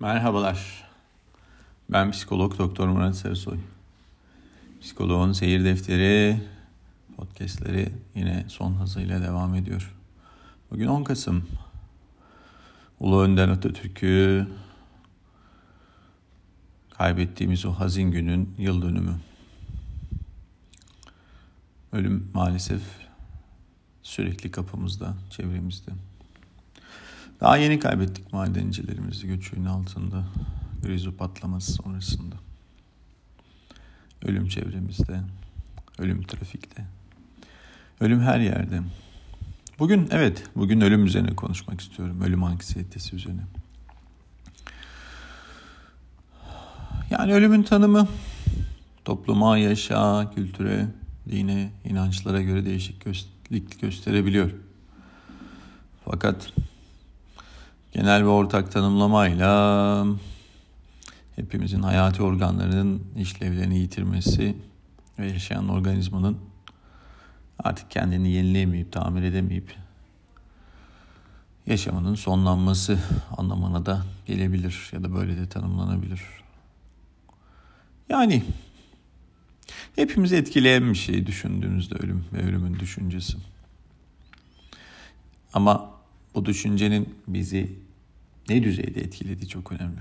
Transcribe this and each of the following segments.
Merhabalar. Ben psikolog Doktor Murat Sarısoy. Psikoloğun seyir defteri podcastleri yine son hızıyla devam ediyor. Bugün 10 Kasım. Ulu Önder Atatürk'ü kaybettiğimiz o hazin günün yıl dönümü. Ölüm maalesef sürekli kapımızda, çevremizde. Daha yeni kaybettik madencilerimizi göçüğün altında. Grizu patlaması sonrasında. Ölüm çevremizde. Ölüm trafikte. Ölüm her yerde. Bugün evet, bugün ölüm üzerine konuşmak istiyorum. Ölüm anksiyetesi üzerine. Yani ölümün tanımı topluma, yaşa, kültüre, dine, inançlara göre değişiklik gösterebiliyor. Fakat genel ve ortak tanımlamayla hepimizin hayati organlarının işlevlerini yitirmesi ve yaşayan organizmanın artık kendini yenileyemeyip, tamir edemeyip yaşamının sonlanması anlamına da gelebilir ya da böyle de tanımlanabilir. Yani hepimizi etkileyen bir şey düşündüğünüzde ölüm ve ölümün düşüncesi. Ama bu düşüncenin bizi ne düzeyde etkilediği çok önemli.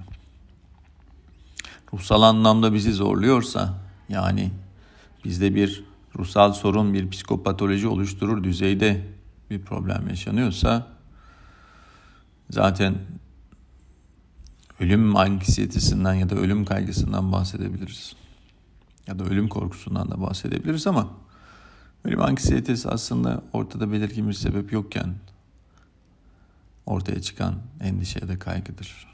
Ruhsal anlamda bizi zorluyorsa yani bizde bir ruhsal sorun, bir psikopatoloji oluşturur düzeyde bir problem yaşanıyorsa zaten ölüm anksiyetesinden ya da ölüm kaygısından bahsedebiliriz. Ya da ölüm korkusundan da bahsedebiliriz ama ölüm anksiyetesi aslında ortada belirgin bir sebep yokken ortaya çıkan endişe ya da kaygıdır.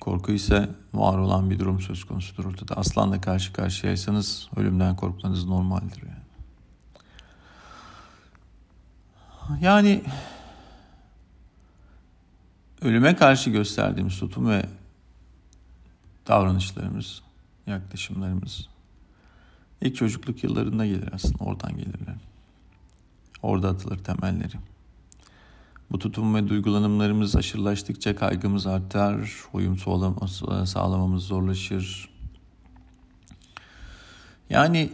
Korku ise var olan bir durum söz konusudur ortada. Aslanla karşı karşıyaysanız ölümden korkmanız normaldir yani. Yani ölüme karşı gösterdiğimiz tutum ve davranışlarımız, yaklaşımlarımız ilk çocukluk yıllarında gelir aslında. Oradan gelirler. Orada atılır temelleri. Bu tutum ve duygulanımlarımız aşırılaştıkça kaygımız artar, uyum sağlamamız zorlaşır. Yani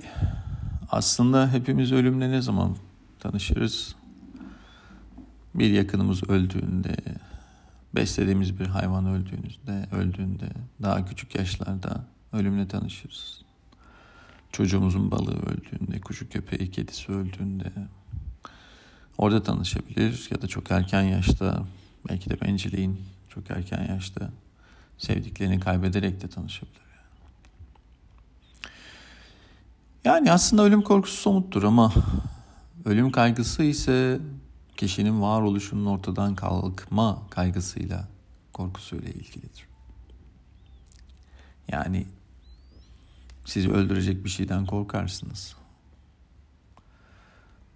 aslında hepimiz ölümle ne zaman tanışırız? Bir yakınımız öldüğünde, beslediğimiz bir hayvan öldüğünde, öldüğünde, daha küçük yaşlarda ölümle tanışırız. Çocuğumuzun balığı öldüğünde, kuşu köpeği, kedisi öldüğünde, Orada tanışabilir ya da çok erken yaşta belki de bencilliğin çok erken yaşta sevdiklerini kaybederek de tanışabilir. Yani aslında ölüm korkusu somuttur ama ölüm kaygısı ise kişinin varoluşunun ortadan kalkma kaygısıyla korkusuyla ilgilidir. Yani sizi öldürecek bir şeyden korkarsınız.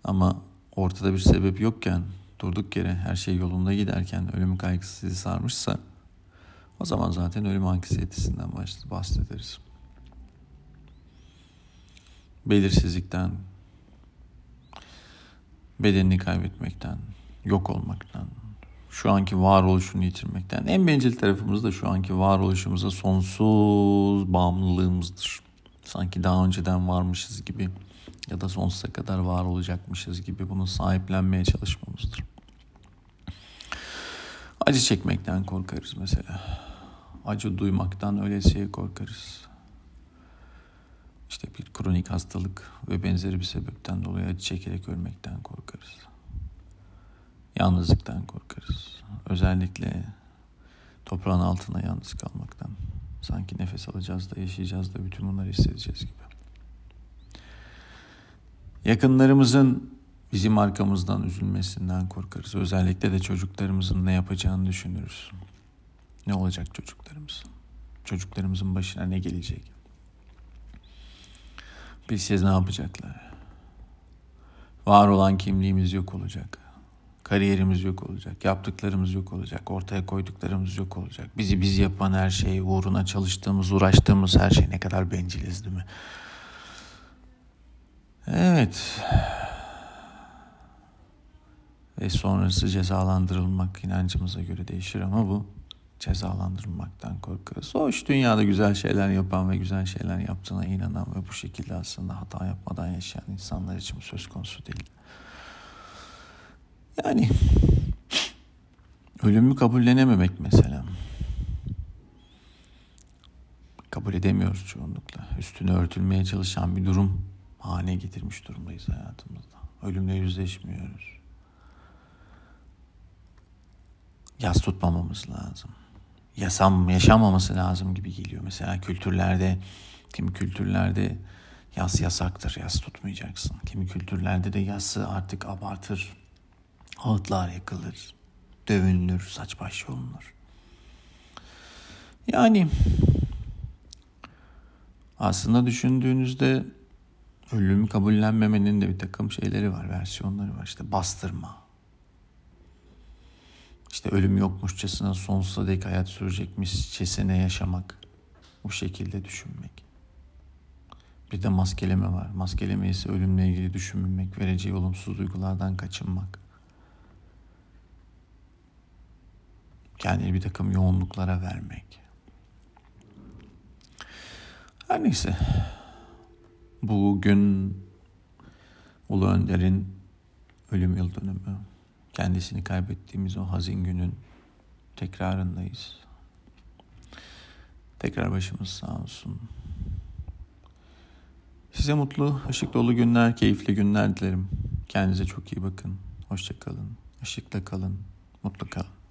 Ama ortada bir sebep yokken durduk yere her şey yolunda giderken ölüm kaygısı sizi sarmışsa o zaman zaten ölüm anksiyetesinden bahsederiz. Belirsizlikten, bedenini kaybetmekten, yok olmaktan, şu anki varoluşunu yitirmekten. En bencil tarafımız da şu anki varoluşumuza sonsuz bağımlılığımızdır. Sanki daha önceden varmışız gibi ya da sonsuza kadar var olacakmışız gibi bunu sahiplenmeye çalışmamızdır. Acı çekmekten korkarız mesela. Acı duymaktan ölesiye korkarız. İşte bir kronik hastalık ve benzeri bir sebepten dolayı acı çekerek ölmekten korkarız. Yalnızlıktan korkarız. Özellikle toprağın altına yalnız kalmaktan. Sanki nefes alacağız da yaşayacağız da bütün bunları hissedeceğiz gibi. Yakınlarımızın bizim arkamızdan üzülmesinden korkarız. Özellikle de çocuklarımızın ne yapacağını düşünürüz. Ne olacak çocuklarımız? Çocuklarımızın başına ne gelecek? Bilseniz ne yapacaklar? Var olan kimliğimiz yok olacak. Kariyerimiz yok olacak. Yaptıklarımız yok olacak. Ortaya koyduklarımız yok olacak. Bizi biz yapan her şey, uğruna çalıştığımız, uğraştığımız her şey ne kadar benciliz değil mi? Evet. Ve sonrası cezalandırılmak inancımıza göre değişir ama bu cezalandırılmaktan korkarız. O iş dünyada güzel şeyler yapan ve güzel şeyler yaptığına inanan ve bu şekilde aslında hata yapmadan yaşayan insanlar için söz konusu değil. Yani ölümü kabullenememek mesela. Kabul edemiyoruz çoğunlukla. Üstüne örtülmeye çalışan bir durum hane getirmiş durumdayız hayatımızda. Ölümle yüzleşmiyoruz. Yas tutmamamız lazım. Yasam yaşamaması lazım gibi geliyor. Mesela kültürlerde, kimi kültürlerde yas yasaktır, yas tutmayacaksın. Kimi kültürlerde de yası artık abartır. Ağıtlar yakılır, dövünülür, saç baş yolunur. Yani aslında düşündüğünüzde ölümü kabullenmemenin de bir takım şeyleri var, versiyonları var. İşte bastırma. İşte ölüm yokmuşçasına sonsuza dek hayat sürecekmişçesine yaşamak. Bu şekilde düşünmek. Bir de maskeleme var. Maskeleme ise ölümle ilgili düşünmemek, vereceği olumsuz duygulardan kaçınmak. Kendini bir takım yoğunluklara vermek. Her neyse. Bugün Ulu Önder'in ölüm yıl dönümü. Kendisini kaybettiğimiz o hazin günün tekrarındayız. Tekrar başımız sağ olsun. Size mutlu, ışık dolu günler, keyifli günler dilerim. Kendinize çok iyi bakın. Hoşçakalın. Işıkla kalın. Mutlu kalın.